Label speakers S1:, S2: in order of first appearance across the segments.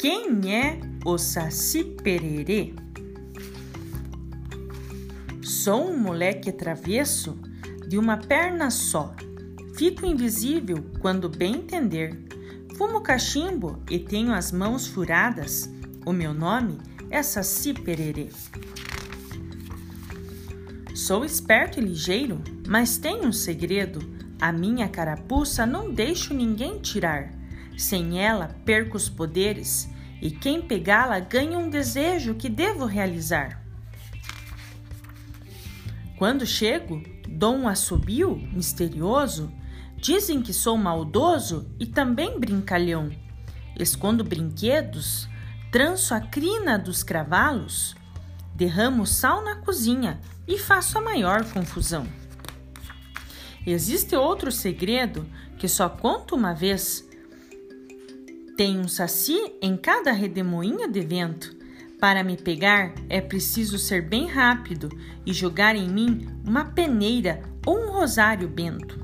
S1: Quem é o Saci Pererê? Sou um moleque travesso de uma perna só. Fico invisível quando bem entender. Fumo cachimbo e tenho as mãos furadas. O meu nome é Saci Pererê. Sou esperto e ligeiro, mas tenho um segredo. A minha carapuça não deixo ninguém tirar. Sem ela, perco os poderes, e quem pegá-la ganha um desejo que devo realizar. Quando chego, dou um assobio misterioso. Dizem que sou maldoso e também brincalhão. Escondo brinquedos, tranço a crina dos cravalos, derramo sal na cozinha e faço a maior confusão. Existe outro segredo que só conto uma vez. Tem um saci em cada redemoinho de vento. Para me pegar é preciso ser bem rápido e jogar em mim uma peneira ou um rosário bento.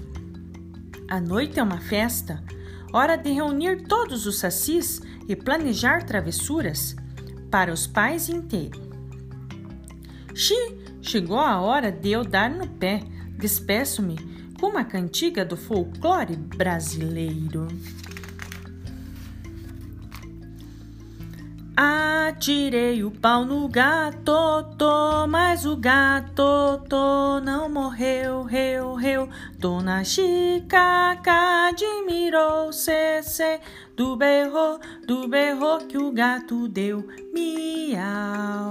S1: A noite é uma festa, hora de reunir todos os sacis e planejar travessuras para os pais inteiros. Xi, chegou a hora de eu dar no pé. Despeço-me com uma cantiga do folclore brasileiro. Atirei o pau no gato, tô, mas o gato tô, não morreu, reu, reu. Dona Chica admirou, cê, cê, do berro, do berro que o gato deu, miau.